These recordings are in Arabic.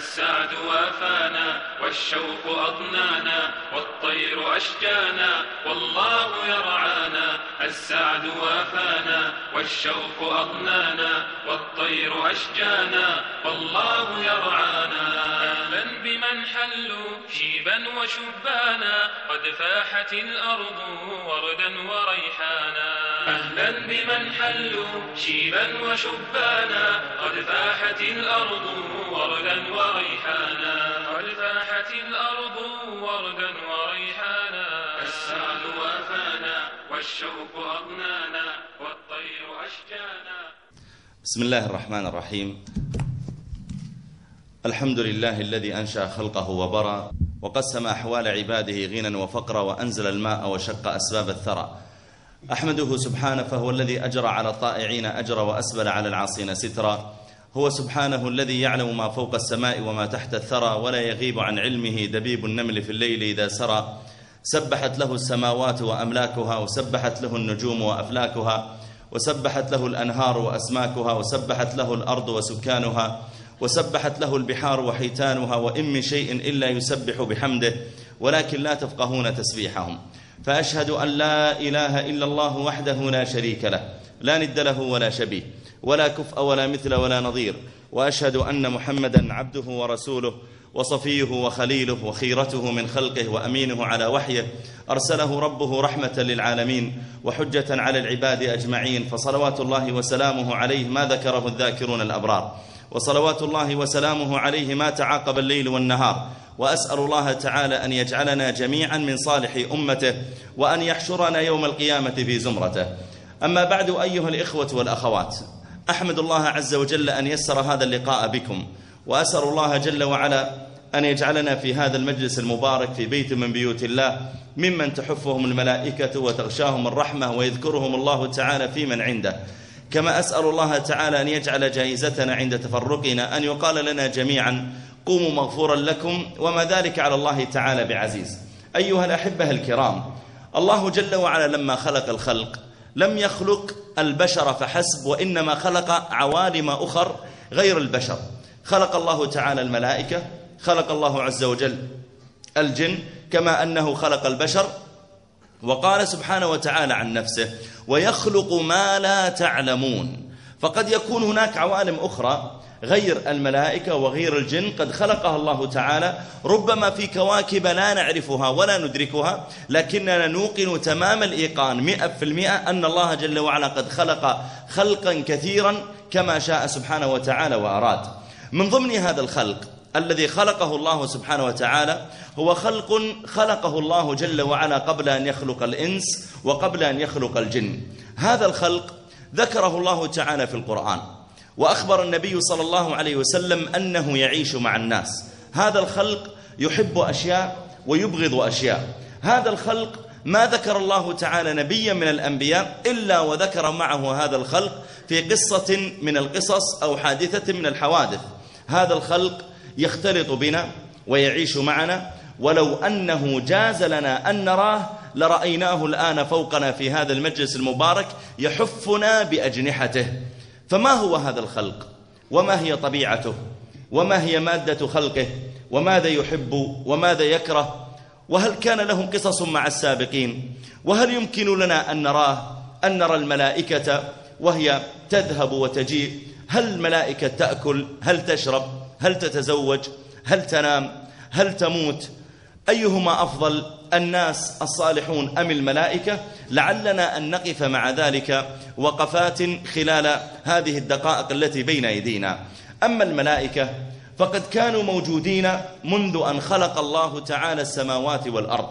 السعد وافانا والشوق أضنانا والطير أشجانا والله يرعانا السعد وافانا والشوق أضنانا والطير أشجانا والله يرعانا أهلا بمن حلوا شيبا وشبانا قد فاحت الأرض وردا وريحانا. أهلا بمن حلوا شيبا وشبانا قد فاحت الأرض وردا وريحانا. قد فاحت الأرض وردا وريحانا. السعد وأفانا والشوق أغنانا والطير أشجانا. بسم الله الرحمن الرحيم. الحمد لله الذي أنشأ خلقه وبرى وقسم أحوال عباده غنى وفقرا وأنزل الماء وشق أسباب الثرى. أحمده سبحانه فهو الذي أجرى على الطائعين أجرا وأسبل على العاصين سترا. هو سبحانه الذي يعلم ما فوق السماء وما تحت الثرى ولا يغيب عن علمه دبيب النمل في الليل إذا سرى. سبحت له السماوات وأملاكها وسبحت له النجوم وأفلاكها وسبحت له الأنهار وأسماكها وسبحت له الأرض وسكانها. وسبحت له البحار وحيتانها وإن من شيء إلا يسبح بحمده ولكن لا تفقهون تسبيحهم. فأشهد أن لا إله إلا الله وحده لا شريك له لا ند له ولا شبيه ولا كفء ولا مثل ولا نظير. وأشهد أن محمدا عبده ورسوله وصفيه وخليله وخيرته من خلقه وأمينه على وحيه. أرسله ربه رحمة للعالمين وحجة على العباد أجمعين. فصلوات الله وسلامه عليه ما ذكره الذاكرون الأبرار. وصلوات الله وسلامه عليه ما تعاقب الليل والنهار. وأسأل الله تعالى أن يجعلنا جميعا من صالح أمته وأن يحشرنا يوم القيامة في زمرته. أما بعد أيها الإخوة والأخوات أحمد الله عز وجل أن يسر هذا اللقاء بكم. وأسأل الله جل وعلا أن يجعلنا في هذا المجلس المبارك في بيت من بيوت الله ممن تحفهم الملائكة وتغشاهم الرحمة ويذكرهم الله تعالى في من عنده. كما أسأل الله تعالى أن يجعل جائزتنا عند تفرقنا أن يقال لنا جميعا قوموا مغفورا لكم وما ذلك على الله تعالى بعزيز. أيها الأحبة الكرام الله جل وعلا لما خلق الخلق لم يخلق البشر فحسب وإنما خلق عوالم أخر غير البشر. خلق الله تعالى الملائكة خلق الله عز وجل الجن كما أنه خلق البشر وقال سبحانه وتعالى عن نفسه ويخلق ما لا تعلمون. فقد يكون هناك عوالم أخرى غير الملائكة وغير الجن قد خلقها الله تعالى ربما في كواكب لا نعرفها ولا ندركها لكننا نوقن تمام الإيقان مئة في المئة أن الله جل وعلا قد خلق خلقا كثيرا كما شاء سبحانه وتعالى وأراد. من ضمن هذا الخلق الذي خلقه الله سبحانه وتعالى هو خلق خلقه الله جل وعلا قبل أن يخلق الإنس وقبل أن يخلق الجن. هذا الخلق ذكره الله تعالى في القرآن. وأخبر النبي صلى الله عليه وسلم أنه يعيش مع الناس. هذا الخلق يحب أشياء ويبغض أشياء. هذا الخلق ما ذكر الله تعالى نبيا من الأنبياء إلا وذكر معه هذا الخلق في قصة من القصص أو حادثة من الحوادث. هذا الخلق يختلط بنا ويعيش معنا. ولو أنه جاز لنا أن نراه لرأيناه الآن فوقنا في هذا المجلس المبارك يحفنا بأجنحته. فما هو هذا الخلق؟ وما هي طبيعته؟ وما هي مادة خلقه؟ وماذا يحب؟ وماذا يكره؟ وهل كان لهم قصص مع السابقين؟ وهل يمكن لنا أن نراه؟ أن نرى الملائكة وهي تذهب وتجيء؟ هل الملائكة تأكل؟ هل تشرب؟ هل تتزوج؟ هل تنام؟ هل تموت؟ أيهما أفضل الناس الصالحون أم الملائكة؟ لعلنا أن نقف مع ذلك وقفات خلال هذه الدقائق التي بين أيدينا. أما الملائكة فقد كانوا موجودين منذ أن خلق الله تعالى السماوات والأرض.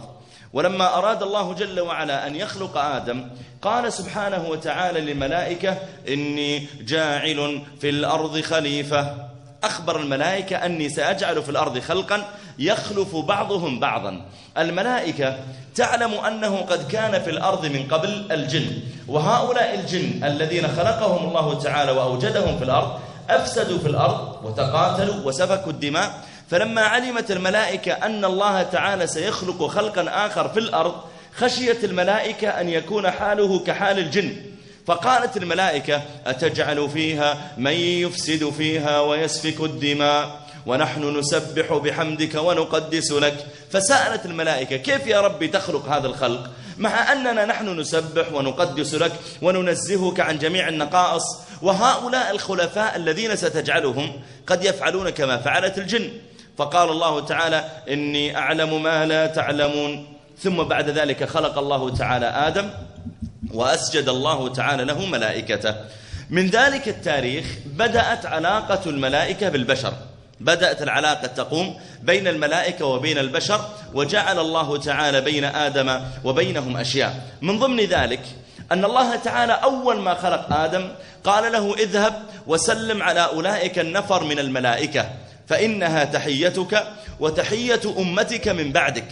ولما أراد الله جل وعلا أن يخلق آدم قال سبحانه وتعالى للملائكة إني جاعل في الأرض خليفة. أخبر الملائكة أني سأجعل في الأرض خلقا يخلف بعضهم بعضا. الملائكة تعلم أنه قد كان في الأرض من قبل الجن وهؤلاء الجن الذين خلقهم الله تعالى وأوجدهم في الأرض أفسدوا في الأرض وتقاتلوا وسفكوا الدماء. فلما علمت الملائكة أن الله تعالى سيخلق خلقا آخر في الأرض خشيت الملائكة أن يكون حاله كحال الجن. فقالت الملائكة أتجعل فيها من يفسد فيها ويسفك الدماء ونحن نسبح بحمدك ونقدس لك. فسألت الملائكة كيف يا ربي تخلق هذا الخلق؟ مع أننا نحن نسبح ونقدس لك وننزهك عن جميع النقائص. وهؤلاء الخلفاء الذين ستجعلهم قد يفعلون كما فعلت الجن. فقال الله تعالى إني أعلم ما لا تعلمون. ثم بعد ذلك خلق الله تعالى آدم وأسجد الله تعالى له ملائكته. من ذلك التاريخ بدأت علاقة الملائكة بالبشر. بدأت العلاقة تقوم بين الملائكة وبين البشر وجعل الله تعالى بين آدم وبينهم أشياء. من ضمن ذلك أن الله تعالى أول ما خلق آدم قال له اذهب وسلم على أولئك النفر من الملائكة فإنها تحيتك وتحية أمتك من بعدك.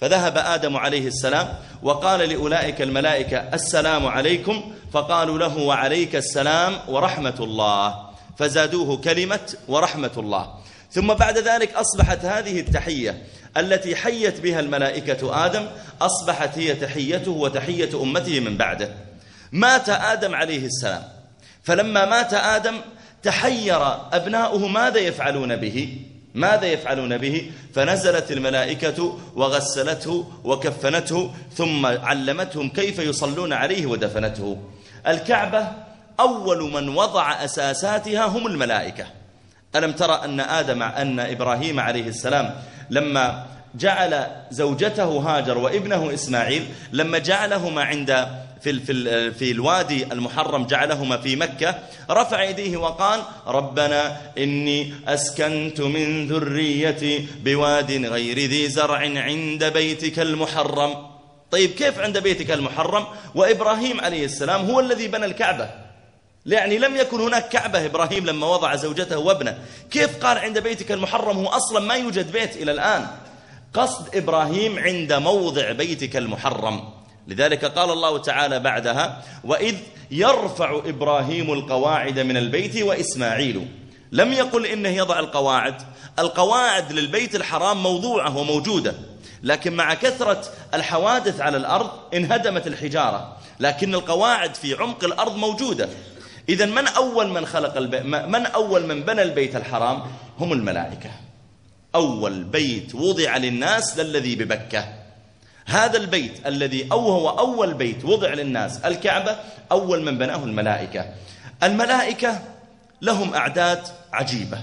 فذهب آدم عليه السلام وقال لأولئك الملائكة السلام عليكم فقالوا له وعليك السلام ورحمة الله. فزادوه كلمة ورحمة الله. ثم بعد ذلك أصبحت هذه التحية التي حيت بها الملائكة آدم أصبحت هي تحيته وتحية أمته من بعده. مات آدم عليه السلام. فلما مات آدم تحير أبناؤه ماذا يفعلون به؟ ماذا يفعلون به؟ فنزلت الملائكة وغسلته وكفنته ثم علمتهم كيف يصلون عليه ودفنته. الكعبة أول من وضع أساساتها هم الملائكة. ألم ترى أن آدم أن إبراهيم عليه السلام لما جعل زوجته هاجر وابنه إسماعيل لما جعلهما عند في في في الوادي المحرم جعلهما في مكة رفع يديه وقال ربنا إني أسكنت من ذريتي بواد غير ذي زرع عند بيتك المحرم. طيب كيف عند بيتك المحرم؟ وإبراهيم عليه السلام هو الذي بنى الكعبة. يعني لم يكن هناك كعبة إبراهيم لما وضع زوجته وابنه. كيف قال عند بيتك المحرم؟ هو أصلا ما يوجد بيت إلى الآن. قصد إبراهيم عند موضع بيتك المحرم. لذلك قال الله تعالى بعدها وإذ يرفع إبراهيم القواعد من البيت وإسماعيل. لم يقل إنه يضع القواعد. القواعد للبيت الحرام موضوعة وموجودة لكن مع كثرة الحوادث على الأرض انهدمت الحجارة لكن القواعد في عمق الأرض موجودة. إذا من أول من خلق البيت من أول من بنى البيت الحرام؟ هم الملائكة. أول بيت وضع للناس للذي ببكة. هذا البيت الذي أو هو أول بيت وضع للناس الكعبة أول من بناه الملائكة. الملائكة لهم أعداد عجيبة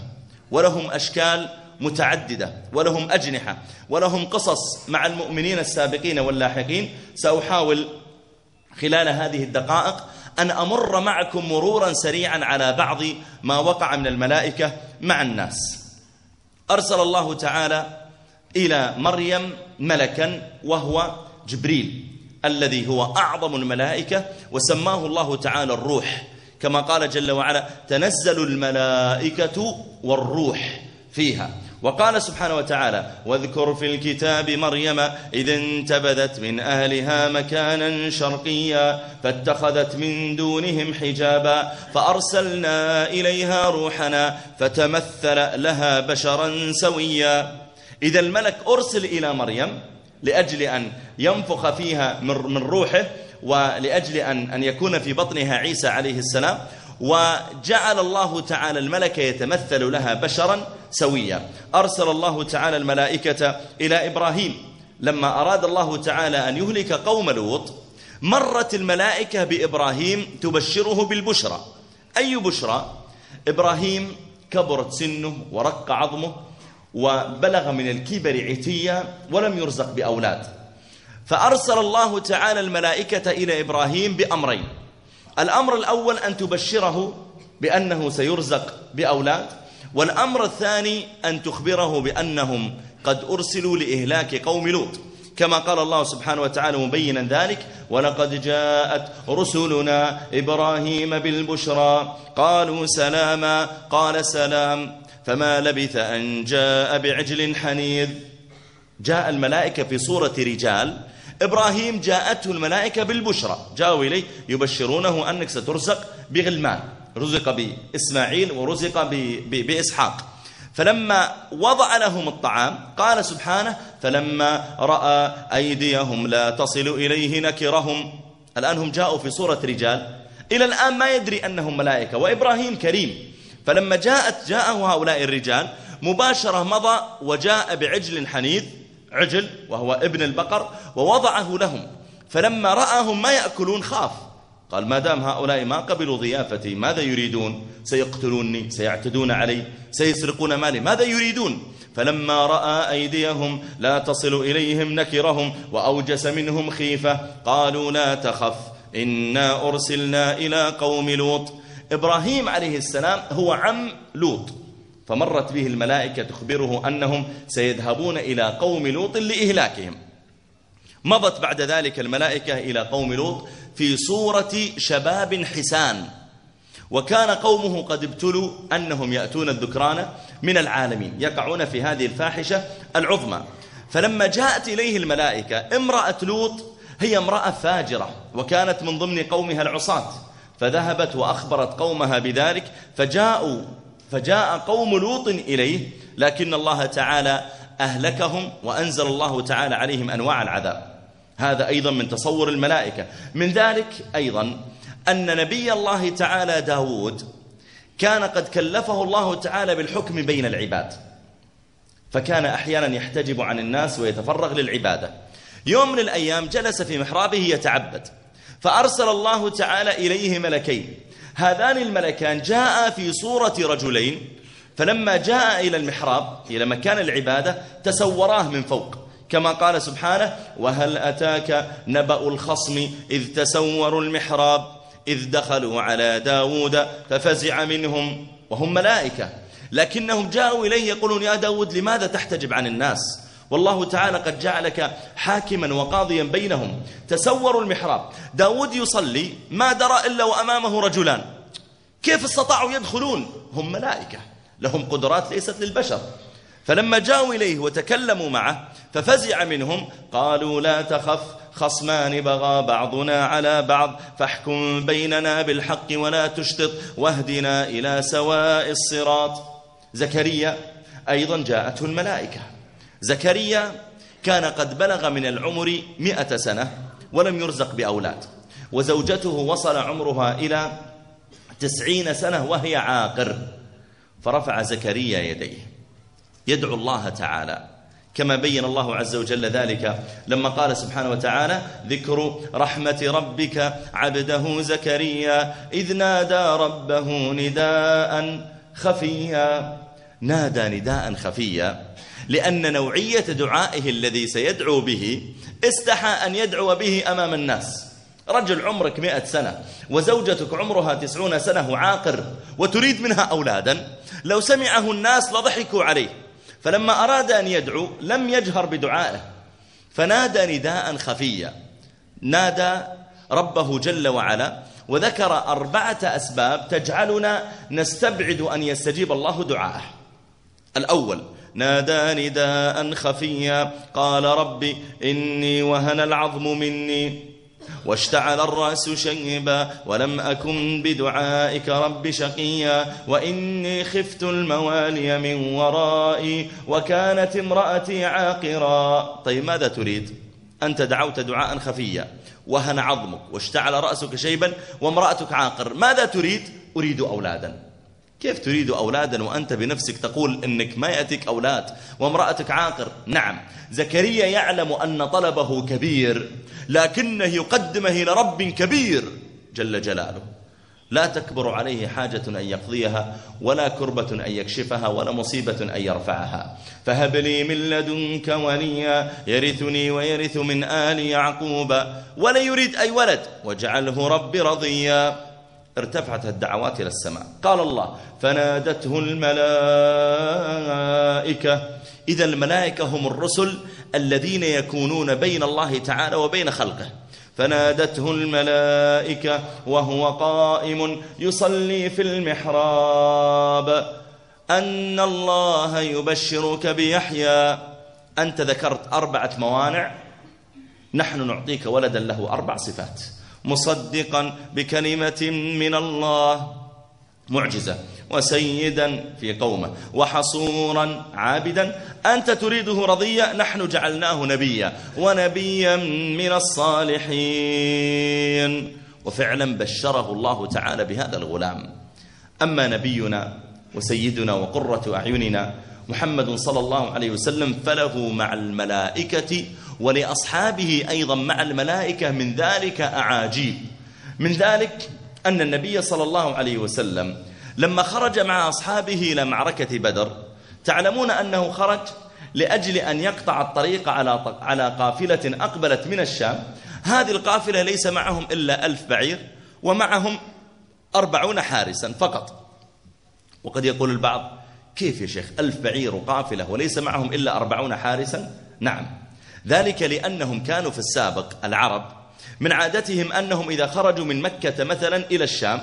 ولهم أشكال متعددة ولهم أجنحة ولهم قصص مع المؤمنين السابقين واللاحقين. سأحاول خلال هذه الدقائق أن أمر معكم مرورا سريعا على بعض ما وقع من الملائكة مع الناس. أرسل الله تعالى إلى مريم ملكا وهو جبريل الذي هو أعظم الملائكة وسماه الله تعالى الروح. كما قال جل وعلا تنزل الملائكة والروح فيها وقال سبحانه وتعالى واذكر في الكتاب مريم إذ انتبذت من أهلها مكانا شرقيا فاتخذت من دونهم حجابا فأرسلنا إليها روحنا فتمثل لها بشرا سويا إذا الملك أرسل إلى مريم لأجل أن ينفخ فيها من روحه ولأجل أن, أن يكون في بطنها عيسى عليه السلام وجعل الله تعالى الملك يتمثل لها بشرا سويا. أرسل الله تعالى الملائكة إلى إبراهيم. لما أراد الله تعالى أن يهلك قوم لوط مرت الملائكة بإبراهيم تبشره بالبشرى. أي بشرى؟ إبراهيم كبرت سنه ورق عظمه وبلغ من الكبر عتيا ولم يرزق بأولاد. فأرسل الله تعالى الملائكة إلى إبراهيم بأمرين. الأمر الأول أن تبشره بأنه سيرزق بأولاد والأمر الثاني أن تخبره بأنهم قد أرسلوا لإهلاك قوم لوط. كما قال الله سبحانه وتعالى مبينا ذلك ولقد جاءت رسلنا إبراهيم بالبشرى. قالوا سلاما قال سلام. فما لبث أن جاء بعجل حنيذ. جاء الملائكة في صورة رجال. إبراهيم جاءته الملائكة بالبشرى. جاءوا إليه يبشرونه أنك سترزق بغلمان. رزق بإسماعيل ورزق بإسحاق. فلما وضع لهم الطعام قال سبحانه فلما رأى أيديهم لا تصل إليه نكرهم. الآن هم جاءوا في صورة رجال. إلى الآن ما يدري أنهم ملائكة. وإبراهيم كريم. فلما جاءت جاءه هؤلاء الرجال مباشرة مضى وجاء بعجل حنيذ عجل وهو ابن البقر ووضعه لهم. فلما رآهم ما يأكلون خاف. قال ما دام هؤلاء ما قبلوا ضيافتي ماذا يريدون؟ سيقتلوني سيعتدون علي سيسرقون مالي ماذا يريدون؟ فلما رأى أيديهم لا تصل إليهم نكرهم وأوجس منهم خيفة. قالوا لا تخف إنا أرسلنا إلى قوم لوط. إبراهيم عليه السلام هو عم لوط. فمرت به الملائكة تخبره أنهم سيذهبون إلى قوم لوط لإهلاكهم. مضت بعد ذلك الملائكة إلى قوم لوط في صورة شباب حسان. وكان قومه قد ابتلوا أنهم يأتون الذكران من العالمين يقعون في هذه الفاحشة العظمى. فلما جاءت إليه الملائكة امرأة لوط هي امرأة فاجرة وكانت من ضمن قومها العصاة. فذهبت وأخبرت قومها بذلك فجاءوا فجاء قوم لوط إليه لكن الله تعالى أهلكهم وأنزل الله تعالى عليهم أنواع العذاب. هذا أيضا من تصور الملائكة. من ذلك أيضا أن نبي الله تعالى داود كان قد كلفه الله تعالى بالحكم بين العباد. فكان أحيانا يحتجب عن الناس ويتفرغ للعبادة. يوم من الأيام جلس في محرابه يتعبد. فأرسل الله تعالى إليه ملكين. هذان الملكان جاء في صورة رجلين فلما جاء إلى المحراب إلى مكان العبادة تسوراه من فوق. كما قال سبحانه وهل أتاك نبأ الخصم إذ تسوروا المحراب إذ دخلوا على داود ففزع منهم وهم ملائكة. لكنهم جاءوا إليه يقولون يا داود لماذا تحتجب عن الناس؟ والله تعالى قد جعلك حاكما وقاضيا بينهم. تسوروا المحراب. داود يصلي ما درى إلا وأمامه رجلان. كيف استطاعوا يدخلون؟ هم ملائكة. لهم قدرات ليست للبشر. فلما جاءوا إليه وتكلموا معه ففزع منهم قالوا لا تخف خصمان بغى بعضنا على بعض فاحكم بيننا بالحق ولا تشتط واهدنا إلى سواء الصراط. زكريا أيضا جاءته الملائكة. زكريا كان قد بلغ من العمر مئة سنة ولم يرزق بأولاد وزوجته وصل عمرها إلى تسعين سنة وهي عاقر فرفع زكريا يديه. يدعو الله تعالى. كما بين الله عز وجل ذلك لما قال سبحانه وتعالى ذكر رحمة ربك عبده زكريا إذ نادى ربه نداء خفيا. نادى نداء خفيا. لأن نوعية دعائه الذي سيدعو به استحى أن يدعو به أمام الناس. رجل عمرك مئة سنة وزوجتك عمرها تسعون سنة وعاقر وتريد منها أولادا لو سمعه الناس لضحكوا عليه. فلما أراد أن يدعو لم يجهر بدعائه. فنادى نداء خفيا. نادى ربه جل وعلا وذكر أربعة أسباب تجعلنا نستبعد أن يستجيب الله دعاءه. الأول نادى نداء خفيا. قال رب إني وهن العظم مني واشتعل الرأس شيبا ولم أكن بدعائك رب شقيا. وإني خفت الموالي من ورائي وكانت امرأتي عاقرا. طيب ماذا تريد؟ أنت دعوت دعاء خفيا. وهن عظمك واشتعل رأسك شيبا وامرأتك عاقر. ماذا تريد؟ أريد أولادا. كيف تريد أولادا وأنت بنفسك تقول إنك ما يأتيك أولاد وامرأتك عاقر؟ نعم. زكريا يعلم أن طلبه كبير لكنه يقدمه إلى رب كبير جل جلاله. لا تكبر عليه حاجة أن يقضيها ولا كربة أن يكشفها ولا مصيبة أن يرفعها. فهب لي من لدنك وليا يرثني ويرث من آل يعقوب ولا يريد أي ولد واجعله رب رضيا. ارتفعت الدعوات إلى السماء. قال الله فنادته الملائكة. إذا الملائكة هم الرسل الذين يكونون بين الله تعالى وبين خلقه. فنادته الملائكة وهو قائم يصلي في المحراب. أن الله يبشرك بيحيى. أنت ذكرت أربعة موانع. نحن نعطيك ولدا له أربع صفات. مصدقا بكلمة من الله. معجزة. وسيدا في قومه. وحصورا عابدا. أنت تريده رضيا نحن جعلناه نبيا. ونبيا من الصالحين. وفعلا بشره الله تعالى بهذا الغلام. أما نبينا وسيدنا وقرة أعيننا محمد صلى الله عليه وسلم فله مع الملائكة ولأصحابه أيضا مع الملائكة من ذلك أعاجيب. من ذلك أن النبي صلى الله عليه وسلم لما خرج مع أصحابه إلى معركة بدر تعلمون أنه خرج لأجل أن يقطع الطريق على على قافلة أقبلت من الشام. هذه القافلة ليس معهم إلا ألف بعير ومعهم أربعون حارسا فقط. وقد يقول البعض كيف يا شيخ؟ ألف بعير وقافلة وليس معهم إلا أربعون حارسا؟ نعم. ذلك لأنهم كانوا في السابق العرب من عادتهم أنهم إذا خرجوا من مكة مثلا إلى الشام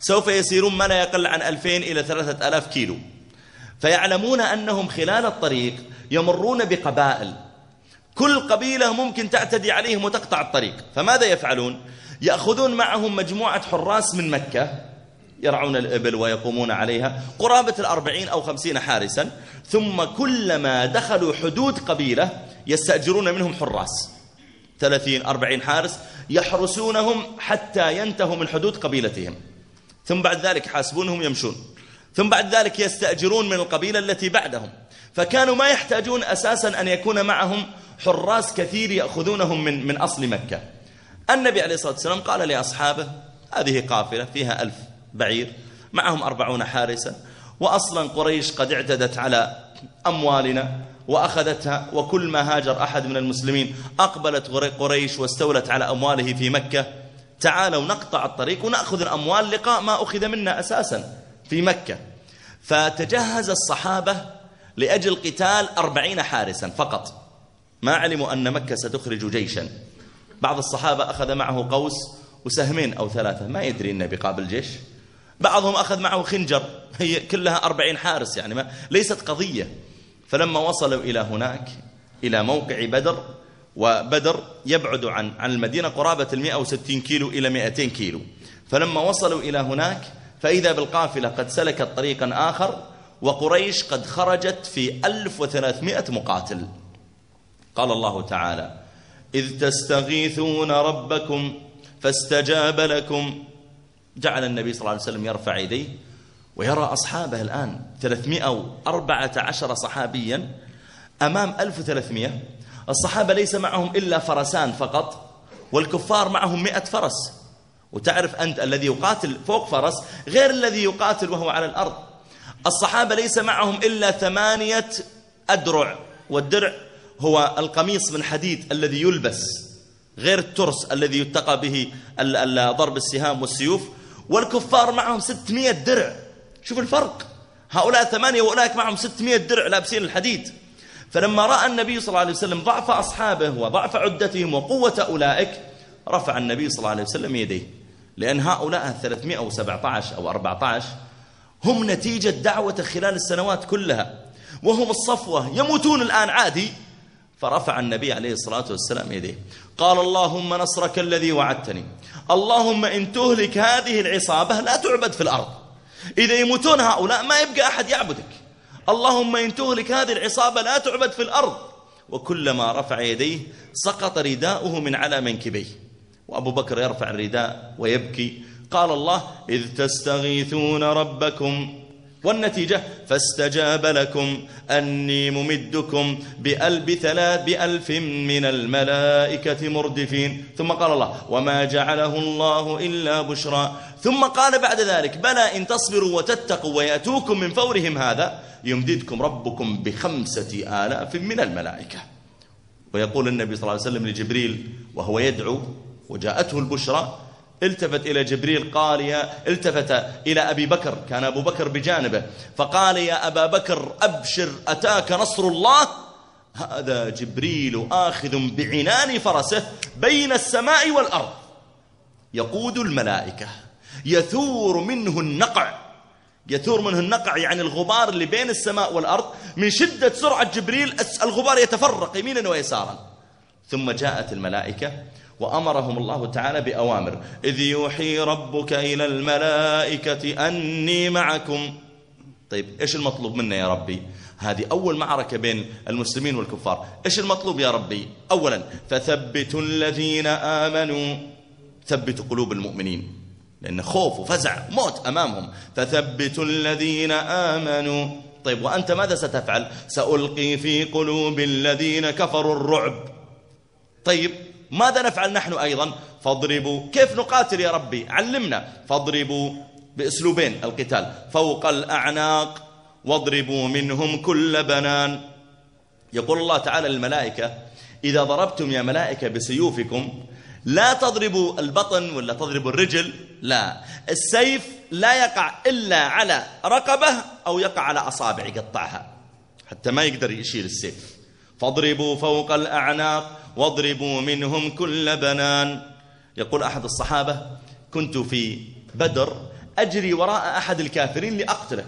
سوف يسيرون ما لا يقل عن ألفين إلى ثلاثة ألاف كيلو. فيعلمون أنهم خلال الطريق يمرون بقبائل. كل قبيلة ممكن تعتدي عليهم وتقطع الطريق. فماذا يفعلون؟ يأخذون معهم مجموعة حراس من مكة يرعون الإبل ويقومون عليها قرابة الأربعين أو خمسين حارسا ثم كلما دخلوا حدود قبيلة يستأجرون منهم حراس. ثلاثين أربعين حارس يحرسونهم حتى ينتهوا من حدود قبيلتهم. ثم بعد ذلك حاسبونهم يمشون ثم بعد ذلك يستأجرون من القبيلة التي بعدهم. فكانوا ما يحتاجون أساسا أن يكون معهم حراس كثير يأخذونهم من, من أصل مكة. النبي عليه الصلاة والسلام قال لأصحابه هذه قافلة فيها ألف. بعير معهم أربعون حارسا. وأصلا قريش قد اعتدت على أموالنا وأخذتها وكل ما هاجر أحد من المسلمين أقبلت قريش واستولت على أمواله في مكة. تعالوا نقطع الطريق ونأخذ الأموال لقاء ما أخذ منا أساسا في مكة. فتجهز الصحابة لأجل قتال أربعين حارسا فقط. ما علموا أن مكة ستخرج جيشا. بعض الصحابة أخذ معه قوس وسهمين أو ثلاثة ما يدري أنه بقابل جيش. بعضهم أخذ معه خنجر. هي كلها أربعين حارس يعني ما ليست قضية. فلما وصلوا إلى هناك إلى موقع بدر وبدر يبعد عن عن المدينة قرابة المئة وستين كيلو إلى مئتين كيلو. فلما وصلوا إلى هناك فإذا بالقافلة قد سلكت طريقا آخر وقريش قد خرجت في ألف وثلاثمائة مقاتل. قال الله تعالى إذ تستغيثون ربكم فاستجاب لكم جعل النبي صلى الله عليه وسلم يرفع يديه ويرى أصحابه الآن 314 صحابيا أمام 1300 الصحابة ليس معهم إلا فرسان فقط والكفار معهم 100 فرس. وتعرف أنت الذي يقاتل فوق فرس غير الذي يقاتل وهو على الأرض. الصحابة ليس معهم إلا ثمانية أدرع والدرع هو القميص من حديد الذي يلبس غير الترس الذي يتقى به ضرب السهام والسيوف. والكفار معهم 600 درع. شوف الفرق. هؤلاء ثمانية وأولئك معهم 600 درع لابسين الحديد. فلما رأى النبي صلى الله عليه وسلم ضعف أصحابه وضعف عدتهم وقوة أولئك رفع النبي صلى الله عليه وسلم يديه. لأن هؤلاء 317 أو 14 هم نتيجة دعوة خلال السنوات كلها. وهم الصفوة يموتون الآن عادي فرفع النبي عليه الصلاة والسلام يديه. قال اللهم نصرك الذي وعدتني. اللهم إن تهلك هذه العصابة لا تعبد في الأرض. إذا يموتون هؤلاء ما يبقى أحد يعبدك. اللهم إن تهلك هذه العصابة لا تعبد في الأرض. وكلما رفع يديه سقط رداؤه من على منكبيه. وأبو بكر يرفع الرداء ويبكي. قال الله إذ تستغيثون ربكم والنتيجة فاستجاب لكم. أني ممدكم بألب ثلاث بألف من الملائكة مردفين. ثم قال الله وما جعله الله إلا بشرى. ثم قال بعد ذلك بلى إن تصبروا وتتقوا ويأتوكم من فورهم هذا يمددكم ربكم بخمسة آلاف من الملائكة. ويقول النبي صلى الله عليه وسلم لجبريل وهو يدعو وجاءته البشرى التفت إلى جبريل قال يا التفت إلى أبي بكر كان أبو بكر بجانبه فقال يا أبا بكر أبشر أتاك نصر الله؟ هذا جبريل آخذ بعنان فرسه بين السماء والأرض. يقود الملائكة يثور منه النقع. يثور منه النقع يعني الغبار اللي بين السماء والأرض. من شدة سرعة جبريل الغبار يتفرق يمينا ويسارا. ثم جاءت الملائكة وأمرهم الله تعالى بأوامر. إذ يوحي ربك إلى الملائكة أني معكم. طيب إيش المطلوب منا يا ربي؟ هذه أول معركة بين المسلمين والكفار. إيش المطلوب يا ربي؟ أولا فثبتوا الذين آمنوا. ثبتوا قلوب المؤمنين لأن خوف وفزع موت أمامهم. فثبتوا الذين آمنوا. طيب وأنت ماذا ستفعل؟ سألقي في قلوب الذين كفروا الرعب. طيب ماذا نفعل نحن أيضا؟ فاضربوا. كيف نقاتل يا ربي؟ علمنا. فاضربوا بأسلوبين القتال. فوق الأعناق واضربوا منهم كل بنان. يقول الله تعالى للملائكة إذا ضربتم يا ملائكة بسيوفكم لا تضربوا البطن ولا تضربوا الرجل لا. السيف لا يقع إلا على رقبة أو يقع على أصابع يقطعها حتى ما يقدر يشيل السيف. فاضربوا فوق الأعناق واضربوا منهم كل بنان. يقول أحد الصحابة كنت في بدر أجري وراء أحد الكافرين لأقتله.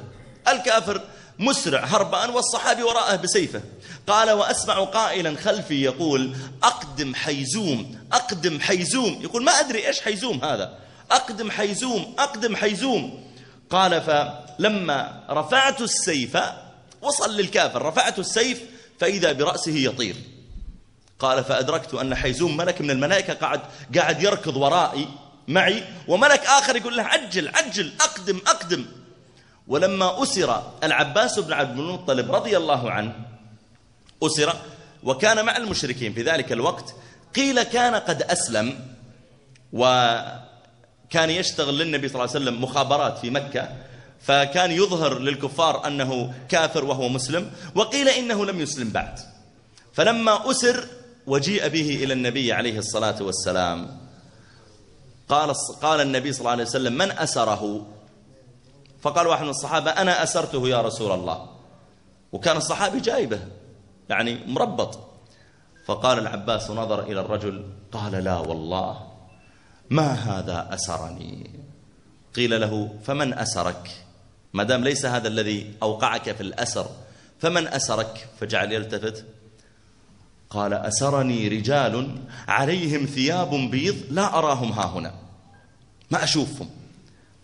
الكافر مسرع هربان والصحابي وراءه بسيفه. قال وأسمع قائلا خلفي يقول أقدم حيزوم أقدم حيزوم. يقول ما أدري إيش حيزوم هذا. أقدم حيزوم أقدم حيزوم. قال فلما رفعت السيف وصل للكافر رفعت السيف فإذا برأسه يطير. قال فأدركت أن حيزوم ملك من الملائكة قاعد قاعد يركض ورائي معي وملك آخر يقول له عجل عجل أقدم أقدم. ولما أسر العباس بن عبد المطلب رضي الله عنه أسر وكان مع المشركين في ذلك الوقت قيل كان قد أسلم وكان يشتغل للنبي صلى الله عليه وسلم مخابرات في مكة فكان يظهر للكفار أنه كافر وهو مسلم وقيل إنه لم يسلم بعد. فلما أسر وجيء به إلى النبي عليه الصلاة والسلام قال قال النبي صلى الله عليه وسلم من أسره؟ فقال واحد من الصحابة أنا أسرته يا رسول الله. وكان الصحابي جايبه يعني مربط. فقال العباس نظر إلى الرجل قال لا والله ما هذا أسرني؟ قيل له فمن أسرك؟ ما دام ليس هذا الذي أوقعك في الأسر فمن أسرك فجعل يلتفت. قال أسرني رجال عليهم ثياب بيض لا أراهم ها هنا ما أشوفهم.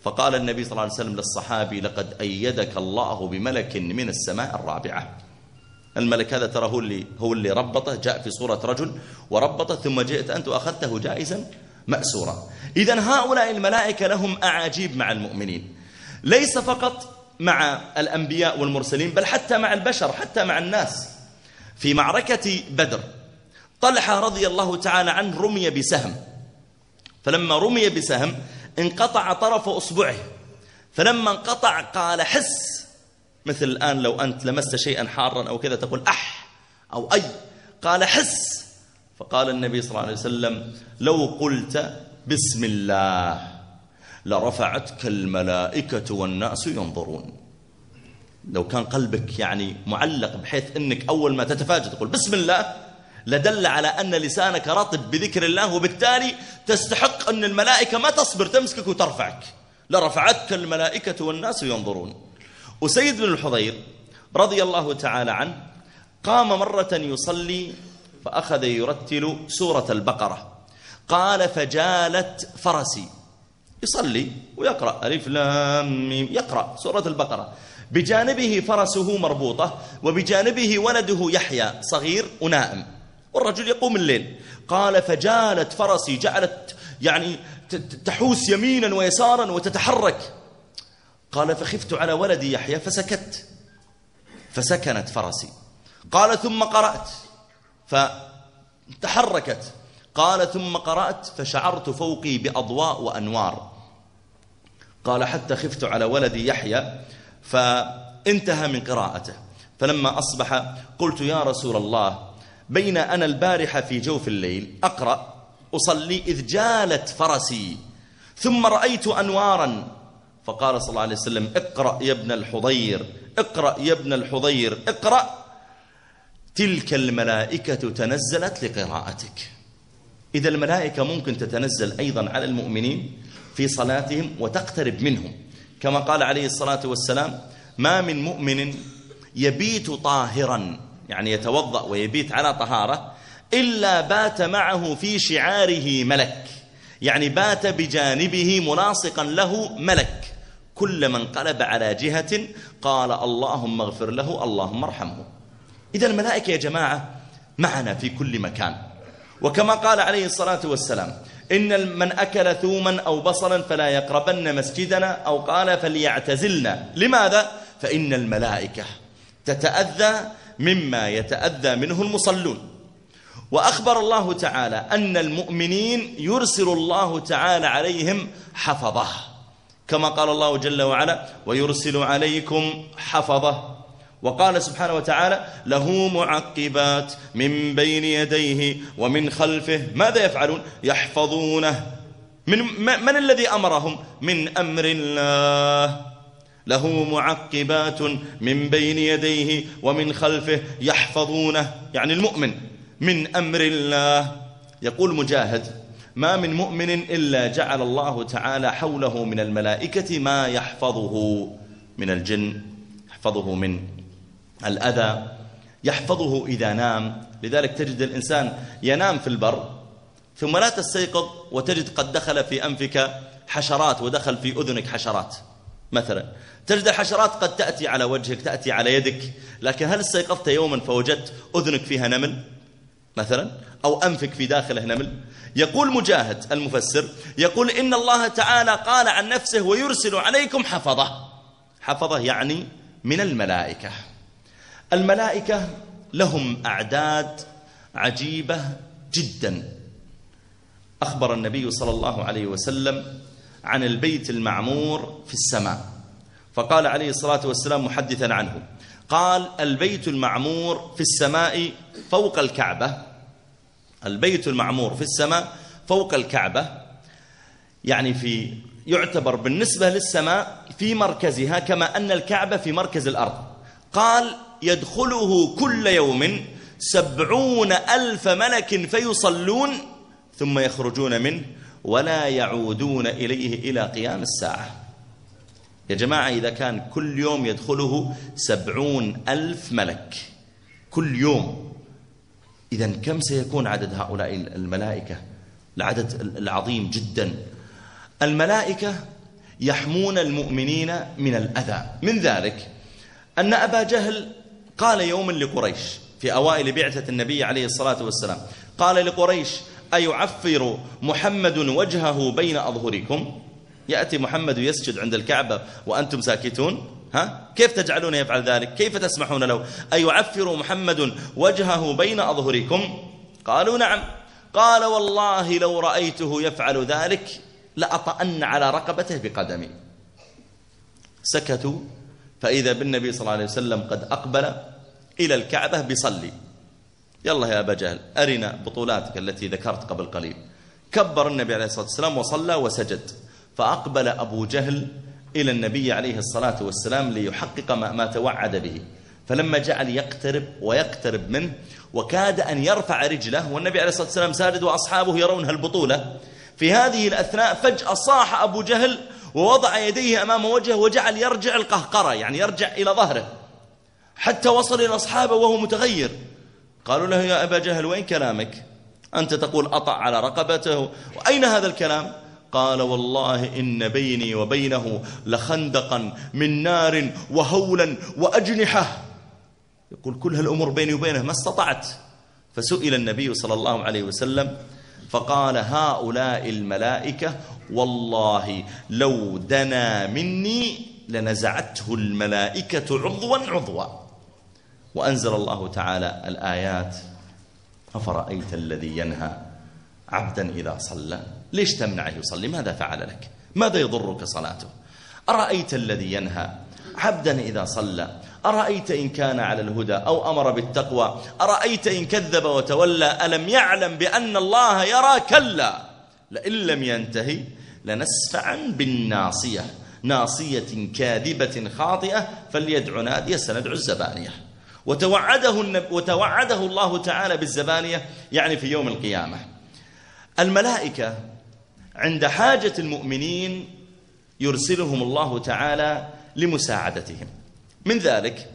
فقال النبي صلى الله عليه وسلم للصحابي لقد أيدك الله بملك من السماء الرابعة. الملك هذا ترى هو اللي, هو اللي ربطه جاء في صورة رجل وربطه ثم جئت أنت وأخذته جائزا مأسورا. إذا هؤلاء الملائكة لهم أعاجيب مع المؤمنين. ليس فقط مع الأنبياء والمرسلين بل حتى مع البشر حتى مع الناس. في معركة بدر طلحة رضي الله تعالى عنه رمي بسهم. فلما رمي بسهم انقطع طرف أصبعه. فلما انقطع قال حس! مثل الآن لو أنت لمست شيئا حارا أو كذا تقول أح! أو أي! قال حس! فقال النبي صلى الله عليه وسلم لو قلت بسم الله. لرفعتك الملائكة والناس ينظرون. لو كان قلبك يعني معلق بحيث أنك أول ما تتفاجأ تقول بسم الله لدل على أن لسانك رطب بذكر الله وبالتالي تستحق أن الملائكة ما تصبر تمسكك وترفعك. لرفعتك الملائكة والناس ينظرون. وسيد بن الحضير رضي الله تعالى عنه قام مرة يصلي فأخذ يرتل سورة البقرة. قال فجالت فرسي. يصلي ويقرأ ألف لام يقرأ سورة البقرة. بجانبه فرسه مربوطة وبجانبه ولده يحيى صغير ونائم. والرجل يقوم الليل. قال فجالت فرسي جعلت يعني تحوس يمينا ويسارا وتتحرك. قال فخفت على ولدي يحيى فسكت. فسكنت فرسي. قال ثم قرأت فتحركت. قال ثم قرأت فشعرت فوقي بأضواء وأنوار. قال حتى خفت على ولدي يحيى فانتهى من قراءته. فلما أصبح قلت يا رسول الله بين أنا البارحة في جوف الليل أقرأ أصلي إذ جالت فرسي ثم رأيت أنوارا. فقال صلى الله عليه وسلم اقرأ يا ابن الحضير اقرأ يا ابن الحضير اقرأ. تلك الملائكة تنزلت لقراءتك. إذا الملائكة ممكن تتنزل أيضا على المؤمنين في صلاتهم وتقترب منهم. كما قال عليه الصلاة والسلام ما من مؤمن يبيت طاهرا. يعني يتوضأ ويبيت على طهارة إلا بات معه في شعاره ملك. يعني بات بجانبه ملاصقا له ملك. كل من قلب على جهة قال اللهم اغفر له اللهم ارحمه. إذا الملائكة يا جماعة معنا في كل مكان. وكما قال عليه الصلاة والسلام إن من أكل ثوما أو بصلا فلا يقربن مسجدنا أو قال فليعتزلنا. لماذا؟ فإن الملائكة تتأذى مما يتأذى منه المصلون. وأخبر الله تعالى أن المؤمنين يرسل الله تعالى عليهم حفظه. كما قال الله جل وعلا ويرسل عليكم حفظه. وقال سبحانه وتعالى له معقبات من بين يديه ومن خلفه. ماذا يفعلون؟ يحفظونه. من, من الذي أمرهم؟ من أمر الله. له معقبات من بين يديه ومن خلفه. يحفظونه. يعني المؤمن. من أمر الله. يقول مجاهد ما من مؤمن إلا جعل الله تعالى حوله من الملائكة ما يحفظه من الجن يحفظه من الأذى يحفظه إذا نام. لذلك تجد الإنسان ينام في البر ثم لا تستيقظ وتجد قد دخل في أنفك حشرات ودخل في أذنك حشرات. مثلا تجد الحشرات قد تأتي على وجهك تأتي على يدك لكن هل استيقظت يوما فوجدت أذنك فيها نمل؟ مثلا أو أنفك في داخله نمل؟ يقول مجاهد المفسر يقول إن الله تعالى قال عن نفسه ويرسل عليكم حفظة. حفظة يعني من الملائكة. الملائكة لهم أعداد عجيبة جدا. أخبر النبي صلى الله عليه وسلم عن البيت المعمور في السماء فقال عليه الصلاة والسلام محدثا عنه قال البيت المعمور في السماء فوق الكعبة البيت المعمور في السماء فوق الكعبة يعني في يعتبر بالنسبة للسماء في مركزها كما أن الكعبة في مركز الأرض. قال يدخله كل يوم سبعون ألف ملك فيصلون ثم يخرجون منه ولا يعودون إليه إلى قيام الساعة. يا جماعة إذا كان كل يوم يدخله سبعون ألف ملك كل يوم إذا كم سيكون عدد هؤلاء الملائكة؟ العدد العظيم جدا. الملائكة يحمون المؤمنين من الأذى. من ذلك أن أبا جهل قال يوما لقريش في أوائل بعثة النبي عليه الصلاة والسلام. قال لقريش أيعفر محمد وجهه بين أظهركم؟ يأتي محمد يسجد عند الكعبة وأنتم ساكتون؟ ها؟ كيف تجعلون يفعل ذلك؟ كيف تسمحون له؟ أيعفر محمد وجهه بين أظهركم؟ قالوا نعم. قال والله لو رأيته يفعل ذلك لأطأن على رقبته بقدمي. سكتوا. فإذا بالنبي صلى الله عليه وسلم قد أقبل إلى الكعبة بصلي. يلا يا أبا جهل أرنا بطولاتك التي ذكرت قبل قليل. كبر النبي عليه الصلاة والسلام وصلى وسجد. فأقبل أبو جهل إلى النبي عليه الصلاة والسلام ليحقق ما, ما توعد به. فلما جعل يقترب ويقترب منه وكاد أن يرفع رجله والنبي عليه الصلاة والسلام ساجد وأصحابه يرونها البطولة في هذه الأثناء فجأة صاح أبو جهل ووضع يديه أمام وجهه وجعل يرجع القهقرة يعني يرجع إلى ظهره. حتى وصل إلى أصحابه وهو متغير. قالوا له يا أبا جهل وين كلامك؟ أنت تقول أطع على رقبته. وأين هذا الكلام؟ قال والله إن بيني وبينه لخندقا من نار وهولا وأجنحة. يقول كل هالأمور بيني وبينه ما استطعت. فسئل النبي صلى الله عليه وسلم فقال هؤلاء الملائكة والله لو دنا مني لنزعته الملائكة عضوا عضوا. وأنزل الله تعالى الآيات أفرأيت الذي ينهى عبدا إذا صلى؟ ليش تمنعه يصلي؟ ماذا فعل لك؟ ماذا يضرك صلاته؟ أرأيت الذي ينهى عبدا إذا صلى؟ أرأيت إن كان على الهدى أو أمر بالتقوى؟ أرأيت إن كذب وتولى؟ ألم يعلم بأن الله يرى كلا؟ لئن لم ينتهي لنسفعا بالناصية. ناصية كاذبة خاطئة فليدع نادية سندع الزبانية. وتوعده, وتوعده الله تعالى بالزبانية يعني في يوم القيامة. الملائكة عند حاجة المؤمنين يرسلهم الله تعالى لمساعدتهم. من ذلك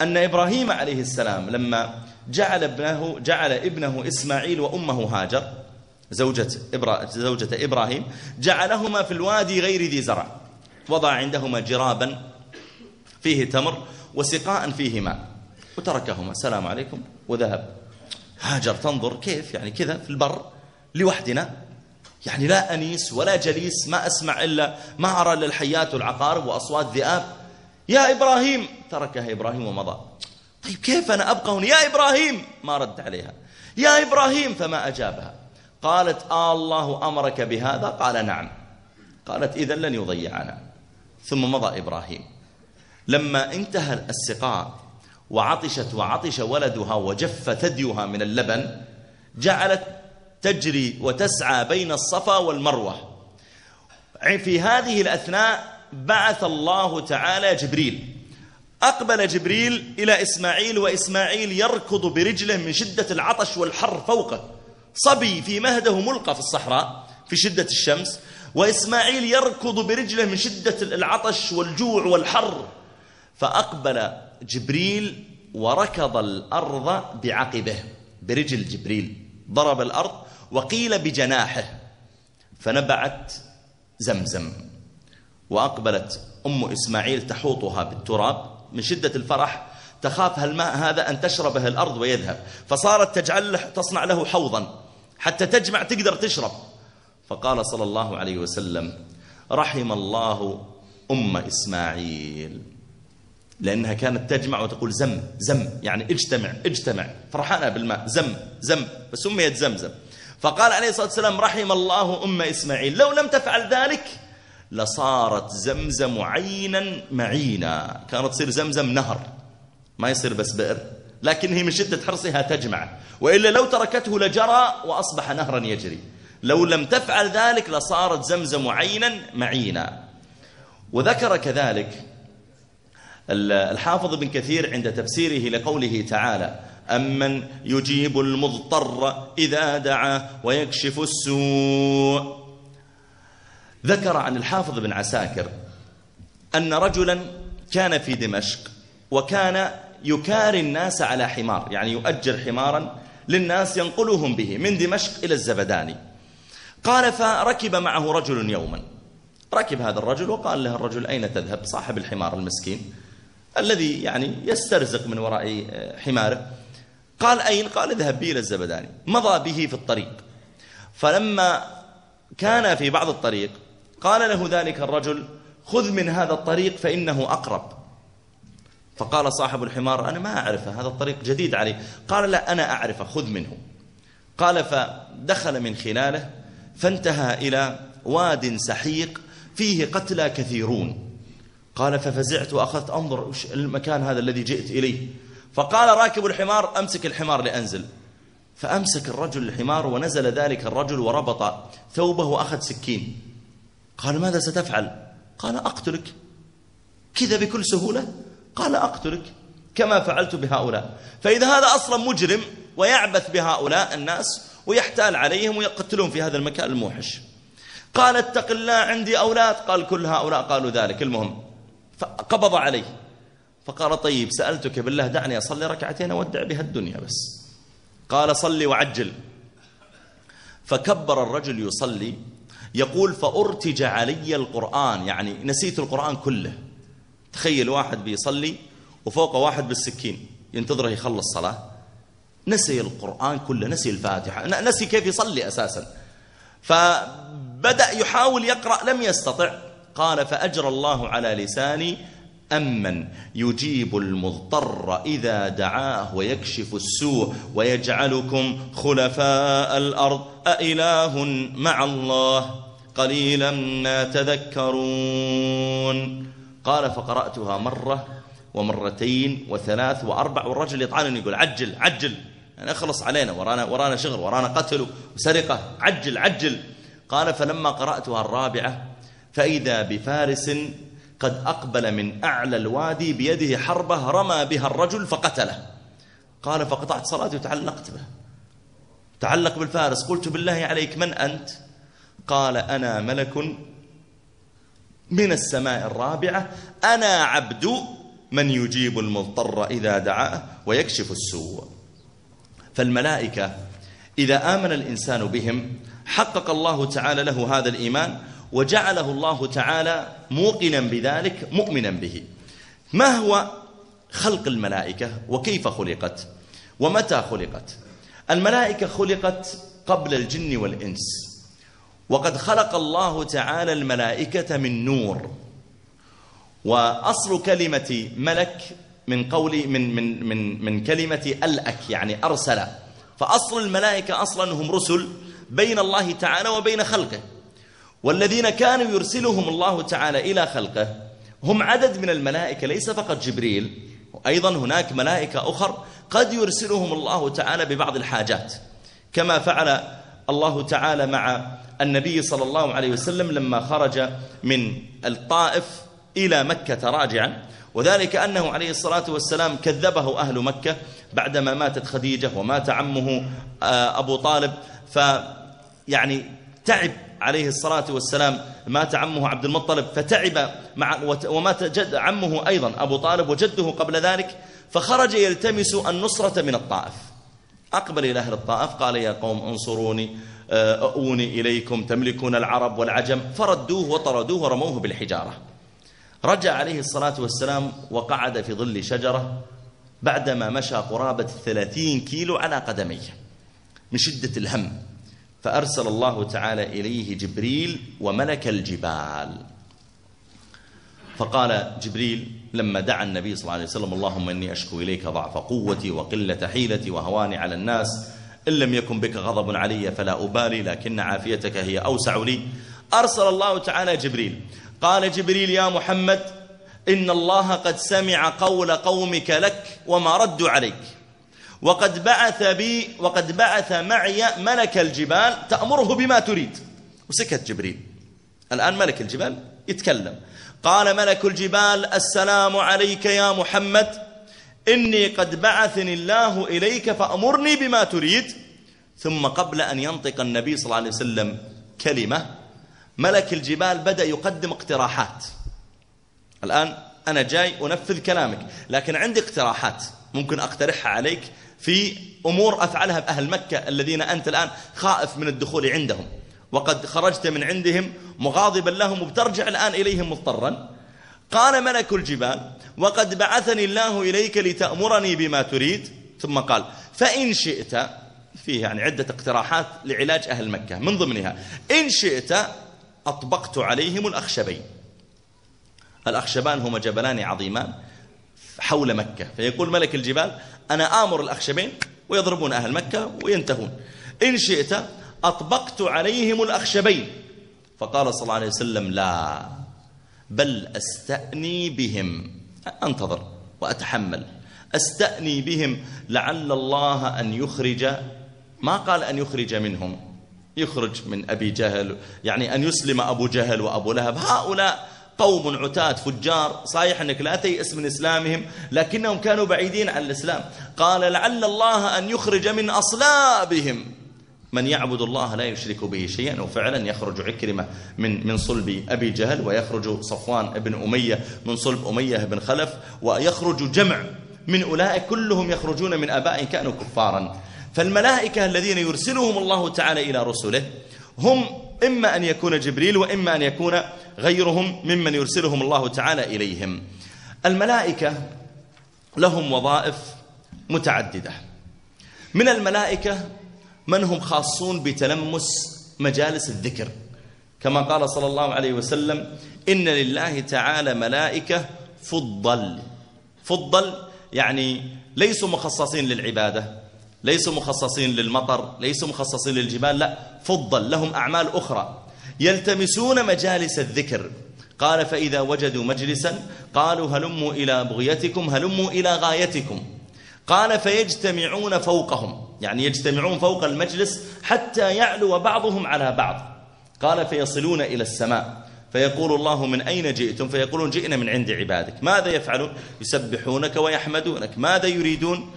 أن إبراهيم عليه السلام لما جعل ابنه جعل ابنه إسماعيل وأمه هاجر زوجة, إبرا زوجة إبراهيم جعلهما في الوادي غير ذي زرع وضع عندهما جرابا فيه تمر وسقاء فيه ماء وتركهما. السلام عليكم. وذهب. هاجر تنظر كيف؟ يعني كذا في البر لوحدنا. يعني لا أنيس ولا جليس ما أسمع إلا ما أرى إلا الحيات والعقارب وأصوات ذئاب. يا إبراهيم. تركها إبراهيم ومضى. طيب كيف أنا أبقى هنا؟ يا إبراهيم. ما رد عليها. يا إبراهيم فما أجابها. قالت آه الله أمرك بهذا؟ قال نعم. قالت إذا لن يضيعنا. ثم مضى إبراهيم. لما انتهى السقاء وعطشت وعطش ولدها وجف ثديها من اللبن جعلت تجري وتسعى بين الصفا والمروة. في هذه الأثناء بعث الله تعالى جبريل. أقبل جبريل إلى إسماعيل وإسماعيل يركض برجله من شدة العطش والحر فوقه. صبي في مهده ملقى في الصحراء في شدة الشمس وإسماعيل يركض برجله من شدة العطش والجوع والحر. فأقبل جبريل وركض الأرض بعقبه. برجل جبريل ضرب الأرض وقيل بجناحه. فنبعت زمزم. وأقبلت أم إسماعيل تحوطها بالتراب. من شدة الفرح تخاف هالماء هذا أن تشربه الأرض ويذهب. فصارت تجعل له تصنع له حوضا حتى تجمع تقدر تشرب. فقال صلى الله عليه وسلم رحم الله أم إسماعيل. لأنها كانت تجمع وتقول زم زم يعني اجتمع اجتمع. فرحانة بالماء زم زم فسميت زمزم فقال عليه الصلاة والسلام رحم الله أم إسماعيل. لو لم تفعل ذلك لصارت زمزم عينا معينا. كانت تصير زمزم نهر. ما يصير بس بئر. لكن هي من شدة حرصها تجمع. وإلا لو تركته لجرى وأصبح نهرا يجري. لو لم تفعل ذلك لصارت زمزم عينا معينا. وذكر كذلك الحافظ بن كثير عند تفسيره لقوله تعالى أمن يجيب المضطر إذا دعا ويكشف السوء. ذكر عن الحافظ بن عساكر أن رجلا كان في دمشق وكان يكاري الناس على حمار يعني يؤجر حمارا للناس ينقلهم به من دمشق إلى الزبداني. قال فركب معه رجل يوما. ركب هذا الرجل وقال له الرجل أين تذهب؟ صاحب الحمار المسكين الذي يعني يسترزق من وراء حماره. قال أين؟ قال اذهب بي إلى الزبداني. مضى به في الطريق. فلما كان في بعض الطريق قال له ذلك الرجل خذ من هذا الطريق فإنه أقرب. فقال صاحب الحمار أنا ما أعرفه هذا الطريق جديد علي. قال لا أنا أعرفه خذ منه. قال فدخل من خلاله فانتهى إلى واد سحيق فيه قتلى كثيرون. قال ففزعت وأخذت أنظر المكان هذا الذي جئت إليه. فقال راكب الحمار أمسك الحمار لأنزل. فأمسك الرجل الحمار ونزل ذلك الرجل وربط ثوبه وأخذ سكين. قال ماذا ستفعل؟ قال أقتلك. كذا بكل سهولة؟ قال أقتلك. كما فعلت بهؤلاء. فإذا هذا أصلا مجرم ويعبث بهؤلاء الناس ويحتال عليهم ويقتلون في هذا المكان الموحش. قال اتق الله عندي أولاد. قال كل هؤلاء قالوا ذلك. المهم فقبض عليه. فقال طيب سألتك بالله دعني أصلي ركعتين أودع بها الدنيا بس. قال صلي وعجل. فكبر الرجل يصلي يقول فأرتج علي القرآن يعني نسيت القرآن كله. تخيل واحد بيصلي وفوق واحد بالسكين ينتظره يخلص صلاة. نسي القرآن كله نسي الفاتحة نسي كيف يصلي أساسا. فبدأ يحاول يقرأ لم يستطع. قال فأجرى الله على لساني أمن يجيب المضطر إذا دعاه ويكشف السوء ويجعلكم خلفاء الأرض أإله مع الله قليلا ما تذكرون. قال فقرأتها مرة ومرتين وثلاث وأربع والرجل يطعنني يقول عجل عجل. يعني أخلص علينا ورانا, ورانا شغل ورانا قتل وسرقة. عجل عجل. قال فلما قرأتها الرابعة فإذا بفارس قد أقبل من أعلى الوادي بيده حربة رمى بها الرجل فقتله. قال فقطعت صلاتي وتعلقت به. تعلق بالفارس. قلت بالله عليك من أنت؟ قال أنا ملك من السماء الرابعة. أنا عبد من يجيب المضطر إذا دعاه ويكشف السوء. فالملائكة إذا آمن الإنسان بهم حقق الله تعالى له هذا الإيمان وجعله الله تعالى موقنا بذلك مؤمنا به. ما هو خلق الملائكة؟ وكيف خلقت؟ ومتى خلقت؟ الملائكة خلقت قبل الجن والإنس. وقد خلق الله تعالى الملائكة من نور. وأصل كلمة ملك من قول من من من من كلمة الأك يعني أرسل. فأصل الملائكة أصلا هم رسل بين الله تعالى وبين خلقه. والذين كانوا يرسلهم الله تعالى إلى خلقه هم عدد من الملائكة ليس فقط جبريل أيضا هناك ملائكة أخر قد يرسلهم الله تعالى ببعض الحاجات كما فعل الله تعالى مع النبي صلى الله عليه وسلم لما خرج من الطائف إلى مكة راجعا وذلك أنه عليه الصلاة والسلام كذبه أهل مكة بعدما ماتت خديجة ومات عمه آه، أبو طالب فيعني تعب عليه الصلاة والسلام مات عمه عبد المطلب فتعب مع ومات جد عمه أيضا أبو طالب وجده قبل ذلك فخرج يلتمس النصرة من الطائف. أقبل إلى أهل الطائف قال يا قوم انصروني آه، أؤوني إليكم تملكون العرب والعجم. فردوه وطردوه ورموه بالحجارة. رجع عليه الصلاة والسلام وقعد في ظل شجرة بعدما مشى قرابة الثلاثين كيلو على قدميه من شدة الهم. فأرسل الله تعالى إليه جبريل وملك الجبال. فقال جبريل لما دعا النبي صلى الله عليه وسلم اللهم إني أشكو إليك ضعف قوتي وقلة حيلتي وهواني على الناس إن لم يكن بك غضب علي فلا أبالي لكن عافيتك هي أوسع لي. أرسل الله تعالى جبريل. قال جبريل يا محمد إن الله قد سمع قول قومك لك وما ردوا عليك. وقد بعث بي وقد بعث معي ملك الجبال تأمره بما تريد. وسكت جبريل. الآن ملك الجبال يتكلم. قال ملك الجبال السلام عليك يا محمد. إني قد بعثني الله إليك فأمرني بما تريد. ثم قبل أن ينطق النبي صلى الله عليه وسلم كلمة ملك الجبال بدأ يقدم اقتراحات. الآن أنا جاي أنفذ كلامك لكن عندي اقتراحات. ممكن أقترحها عليك في أمور أفعلها أهل مكة الذين أنت الآن خائف من الدخول عندهم. وقد خرجت من عندهم مغاضبا لهم وبترجع الآن إليهم مضطرا. قال ملك الجبال وقد بعثني الله إليك لتأمرني بما تريد. ثم قال فإن شئت فيه يعني عدة اقتراحات لعلاج أهل مكة من ضمنها إن شئت أطبقت عليهم الأخشبين. الأخشبان هما جبلان عظيمان. حول مكة. فيقول ملك الجبال أنا آمر الأخشبين ويضربون أهل مكة وينتهون. إن شئت أطبقت عليهم الأخشبين. فقال صلى الله عليه وسلم لا بل أستأني بهم. أنتظر وأتحمل. أستأني بهم لعل الله أن يخرج ما قال أن يخرج منهم يخرج من أبي جهل يعني أن يسلم أبو جهل وأبو لهب. هؤلاء قوم عتاة فجار. صحيح أنك لا تيأس من إسلامهم لكنهم كانوا بعيدين عن الإسلام. قال لعل الله أن يخرج من أصلابهم. من يعبد الله لا يشرك به شيئا وفعلا يخرج عكرمة من من صلب أبي جهل ويخرج صفوان بن أمية من صلب أمية بن خلف ويخرج جمع من أولئك كلهم يخرجون من أباء كانوا كفارا. فالملائكة الذين يرسلهم الله تعالى إلى رسله هم إما أن يكون جبريل وإما أن يكون غيرهم ممن يرسلهم الله تعالى إليهم. الملائكة لهم وظائف متعددة. من الملائكة من هم خاصون بتلمس مجالس الذكر. كما قال صلى الله عليه وسلم إن لله تعالى ملائكة فضل. فضل يعني ليسوا مخصصين للعبادة ليسوا مخصصين للمطر ليسوا مخصصين للجبال لا فضل. لهم أعمال أخرى. يلتمسون مجالس الذكر. قال فإذا وجدوا مجلسا قالوا هلموا إلى بغيتكم هلموا إلى غايتكم. قال فيجتمعون فوقهم. يعني يجتمعون فوق المجلس حتى يعلو بعضهم على بعض. قال فيصلون إلى السماء. فيقول الله من أين جئتم? فيقولون جئنا من عند عبادك. ماذا يفعلون? يسبحونك ويحمدونك. ماذا يريدون?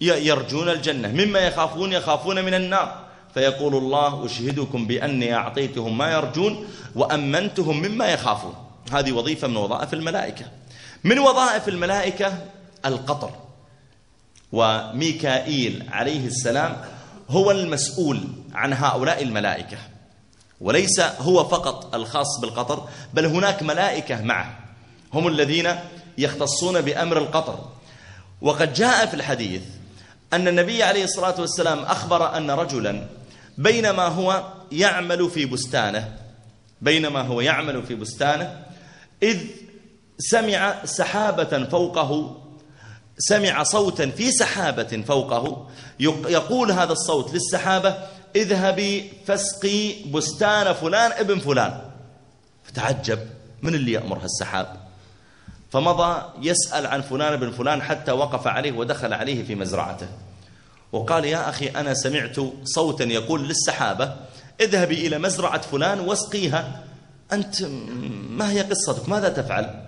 يرجون الجنة. مما يخافون يخافون من النار. فيقول الله أشهدكم بأني أعطيتهم ما يرجون وأمنتهم مما يخافون. هذه وظيفة من وظائف الملائكة. من وظائف الملائكة؟ القطر. وميكائيل عليه السلام هو المسؤول عن هؤلاء الملائكة. وليس هو فقط الخاص بالقطر بل هناك ملائكة معه. هم الذين يختصون بأمر القطر. وقد جاء في الحديث أن النبي عليه الصلاة والسلام أخبر أن رجلا بينما هو يعمل في بستانه. بينما هو يعمل في بستانه. إذ سمع سحابة فوقه سمع صوتا في سحابة فوقه. يقول هذا الصوت للسحابة اذهبي فاسقي بستان فلان ابن فلان. فتعجب من اللي يأمر هالسحاب؟ فمضى يسأل عن فلان بن فلان حتى وقف عليه ودخل عليه في مزرعته. وقال يا أخي أنا سمعت صوتا يقول للسحابة اذهبي إلى مزرعة فلان واسقيها. أنت ما هي قصتك؟ ماذا تفعل?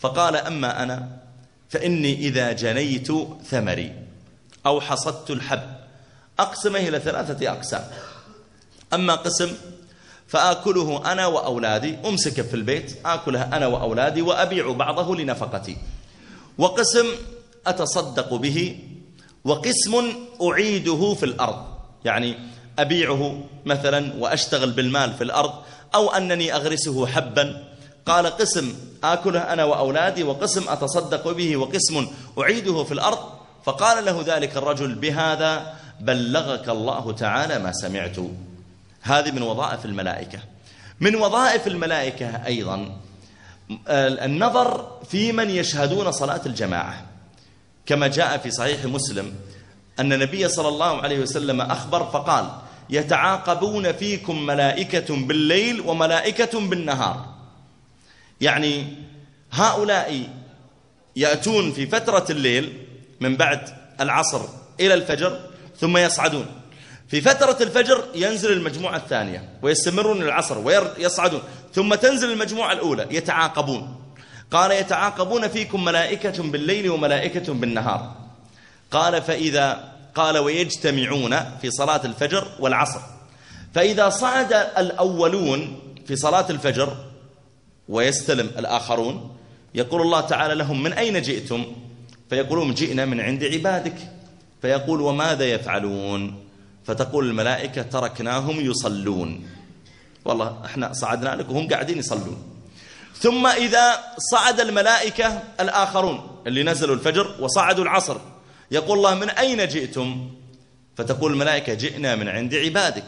فقال أما أنا فإني إذا جنيت ثمري أو حصدت الحب. أقسمه إلى ثلاثة أقسام. أما قسم فآكله أنا وأولادي. أمسكه في البيت آكله أنا وأولادي وأبيع بعضه لنفقتي. وقسم أتصدق به وقسم أعيده في الأرض. يعني أبيعه مثلا وأشتغل بالمال في الأرض أو أنني أغرسه حبا. قال قسم آكله أنا وأولادي وقسم أتصدق به وقسم أعيده في الأرض. فقال له ذلك الرجل بهذا بلغك الله تعالى ما سمعت. هذه من وظائف الملائكة. من وظائف الملائكة أيضا النظر في من يشهدون صلاة الجماعة. كما جاء في صحيح مسلم أن النبي صلى الله عليه وسلم أخبر فقال يتعاقبون فيكم ملائكة بالليل وملائكة بالنهار. يعني هؤلاء يأتون في فترة الليل من بعد العصر إلى الفجر ثم يصعدون. في فترة الفجر ينزل المجموعة الثانية ويستمرون العصر ويصعدون ثم تنزل المجموعة الأولى يتعاقبون. قال يتعاقبون فيكم ملائكة بالليل وملائكة بالنهار. قال فإذا قال ويجتمعون في صلاة الفجر والعصر. فإذا صعد الأولون في صلاة الفجر ويستلم الآخرون يقول الله تعالى لهم من أين جئتم؟ فيقولون جئنا من عند عبادك. فيقول وماذا يفعلون؟ فتقول الملائكة تركناهم يصلون. والله إحنا صعدنا لك وهم قاعدين يصلون. ثم إذا صعد الملائكة الآخرون اللي نزلوا الفجر وصعدوا العصر يقول الله من أين جئتم؟ فتقول الملائكة جئنا من عند عبادك.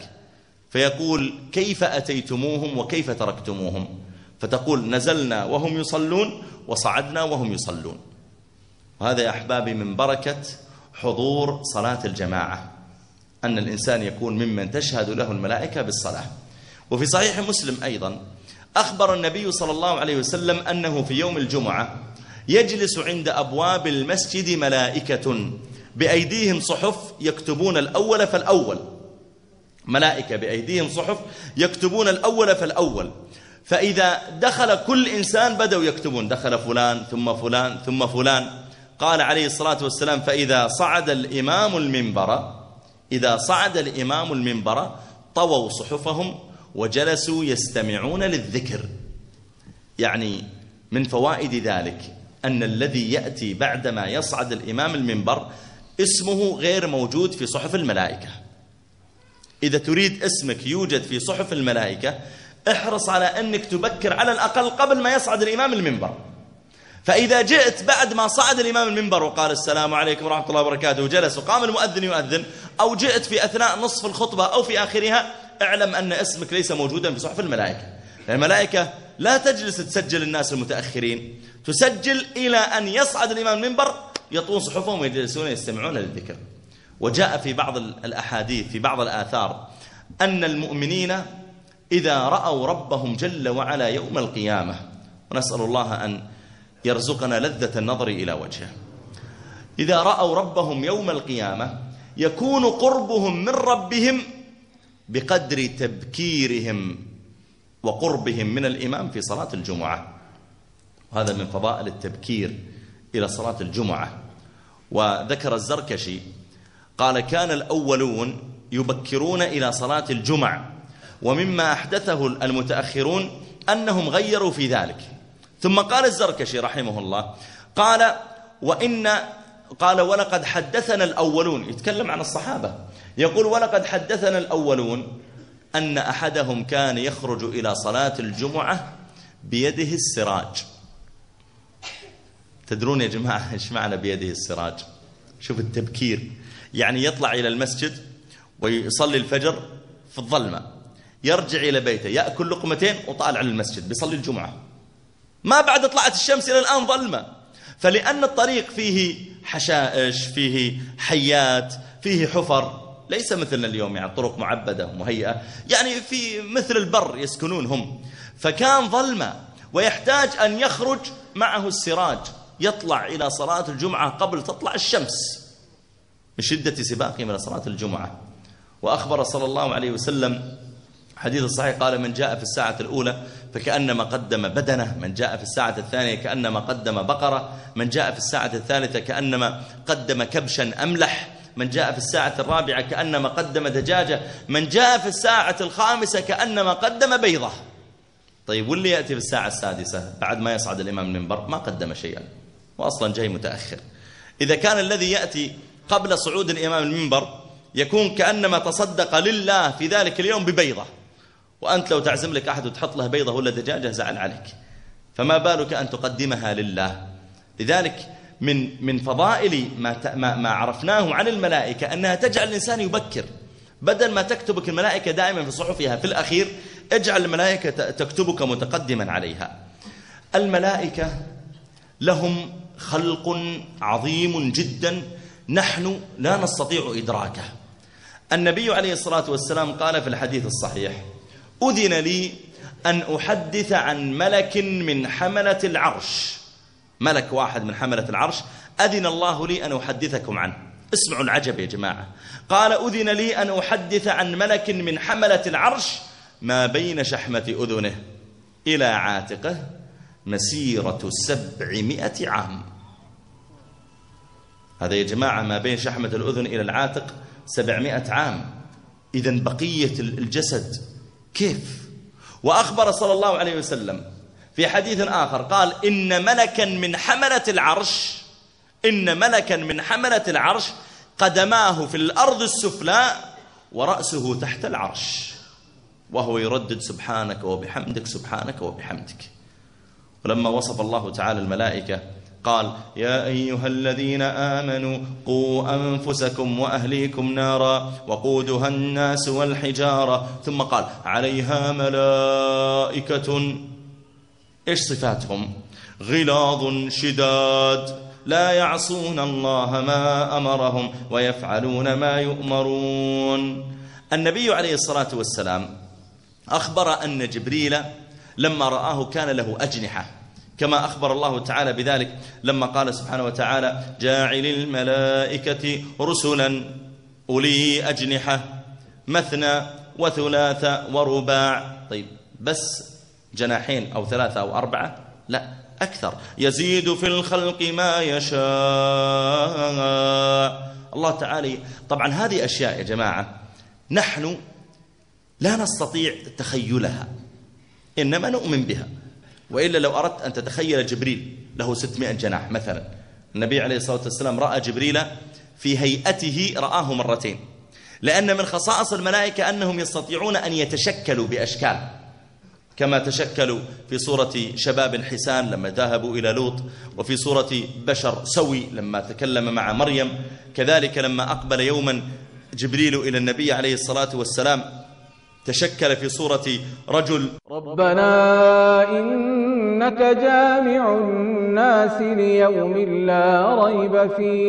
فيقول كيف أتيتموهم وكيف تركتموهم؟ فتقول نزلنا وهم يصلون وصعدنا وهم يصلون. وهذا يا أحبابي من بركة حضور صلاة الجماعة أن الإنسان يكون ممن تشهد له الملائكة بالصلاة. وفي صحيح مسلم أيضا أخبر النبي صلى الله عليه وسلم أنه في يوم الجمعة يجلس عند أبواب المسجد ملائكة بأيديهم صحف يكتبون الأول فالأول. ملائكة بأيديهم صحف يكتبون الأول فالأول. فإذا دخل كل إنسان بدأوا يكتبون دخل فلان ثم فلان ثم فلان. قال عليه الصلاة والسلام فإذا صعد الإمام المنبر إذا صعد الإمام المنبر طووا صحفهم وجلسوا يستمعون للذكر. يعني من فوائد ذلك أن الذي يأتي بعدما يصعد الإمام المنبر اسمه غير موجود في صحف الملائكة. إذا تريد اسمك يوجد في صحف الملائكة احرص على أنك تبكر على الأقل قبل ما يصعد الإمام المنبر. فإذا جئت بعد ما صعد الإمام المنبر وقال السلام عليكم ورحمة الله وبركاته وجلس وقام المؤذن يؤذن أو جئت في أثناء نصف الخطبة أو في آخرها اعلم أن اسمك ليس موجودا في صحف الملائكة. الملائكة لا تجلس تسجل الناس المتأخرين. تسجل إلى أن يصعد الإمام المنبر يطون صحفهم ويجلسون يستمعون للذكر. وجاء في بعض الأحاديث في بعض الآثار أن المؤمنين إذا رأوا ربهم جل وعلا يوم القيامة ونسأل الله أن يرزقنا لذة النظر إلى وجهه. إذا رأوا ربهم يوم القيامة يكون قربهم من ربهم بقدر تبكيرهم وقربهم من الإمام في صلاة الجمعة. وهذا من فضائل التبكير إلى صلاة الجمعة. وذكر الزركشي قال كان الأولون يبكرون إلى صلاة الجمع ومما أحدثه المتأخرون أنهم غيروا في ذلك. ثم قال الزركشي رحمه الله قال وإن قال ولقد حدثنا الأولون. يتكلم عن الصحابة. يقول ولقد حدثنا الأولون أن أحدهم كان يخرج إلى صلاة الجمعة بيده السراج. تدرون يا جماعة إيش معنى بيده السراج؟ شوف التبكير. يعني يطلع إلى المسجد ويصلي الفجر في الظلمة. يرجع إلى بيته يأكل لقمتين وطالع للمسجد بيصلي الجمعة. ما بعد طلعت الشمس إلى الآن ظلمة. فلأن الطريق فيه حشائش فيه حيات فيه حفر ليس مثلنا اليوم يعني طرق معبدة ومهيئة يعني في مثل البر يسكنون هم فكان ظلمة ويحتاج أن يخرج معه السراج. يطلع إلى صلاة الجمعة قبل تطلع الشمس من شدة سباقهم إلى صلاة الجمعة. وأخبر صلى الله عليه وسلم حديث الصحيح قال من جاء في الساعة الأولى فكأنما قدم بدنه من جاء في الساعة الثانية كأنما قدم بقرة من جاء في الساعة الثالثة كأنما قدم كبشا أملح من جاء في الساعة الرابعة كأنما قدم دجاجة من جاء في الساعة الخامسة كأنما قدم بيضة. طيب واللي يأتي في الساعة السادسة بعد ما يصعد الإمام المنبر ما قدم شيئا وأصلا جاي متأخر. إذا كان الذي يأتي قبل صعود الإمام المنبر يكون كأنما تصدق لله في ذلك اليوم ببيضة. وأنت لو تعزم لك أحد وتحط له بيضة ولا دجاجة زعل عليك. فما بالك أن تقدمها لله؟ لذلك من من فضائل ما ما, ما عرفناه عن الملائكة أنها تجعل الإنسان يبكر. بدل ما تكتبك الملائكة دائما في صحفها في الأخير اجعل الملائكة تكتبك متقدما عليها. الملائكة لهم خلق عظيم جدا نحن لا نستطيع إدراكه. النبي عليه الصلاة والسلام قال في الحديث الصحيح أذن لي أن أحدث عن ملك من حملة العرش. ملك واحد من حملة العرش أذن الله لي أن أحدثكم عنه. اسمعوا العجب يا جماعة. قال أذن لي أن أحدث عن ملك من حملة العرش ما بين شحمة أذنه إلى عاتقه مسيرة سبعمائة عام. هذا يا جماعة ما بين شحمة الأذن إلى العاتق سبعمائة عام. إذا بقية الجسد كيف؟ وأخبر صلى الله عليه وسلم في حديث آخر قال إن ملكا من حملة العرش إن ملكا من حملة العرش قدماه في الأرض السفلى ورأسه تحت العرش وهو يردد سبحانك وبحمدك سبحانك وبحمدك. ولما وصف الله تعالى الملائكة قال يا أيها الذين آمنوا قوا أنفسكم وأهليكم نارا وقودها الناس والحجارة. ثم قال عليها ملائكة إيش صفاتهم؟ غلاظ شداد. لا يعصون الله ما أمرهم ويفعلون ما يؤمرون. النبي عليه الصلاة والسلام أخبر أن جبريل لما رآه كان له أجنحة كما أخبر الله تعالى بذلك لما قال سبحانه وتعالى جاعل الملائكة رسلا أولي أجنحة مثنى وثلاث ورباع. طيب بس جناحين أو ثلاثة أو أربعة؟ لا أكثر. يزيد في الخلق ما يشاء. الله تعالى طبعا هذه أشياء يا جماعة نحن لا نستطيع تخيلها إنما نؤمن بها. وإلا لو أردت أن تتخيل جبريل له 600 جناح مثلا. النبي عليه الصلاة والسلام رأى جبريل في هيئته رآه مرتين. لأن من خصائص الملائكة أنهم يستطيعون أن يتشكلوا بأشكال. كما تشكلوا في صورة شباب حسان لما ذهبوا إلى لوط وفي صورة بشر سوي لما تكلم مع مريم. كذلك لما أقبل يوما جبريل إلى النبي عليه الصلاة والسلام تشكل في صورة رجل ربنا إنك جامع الناس ليوم لا ريب فيه.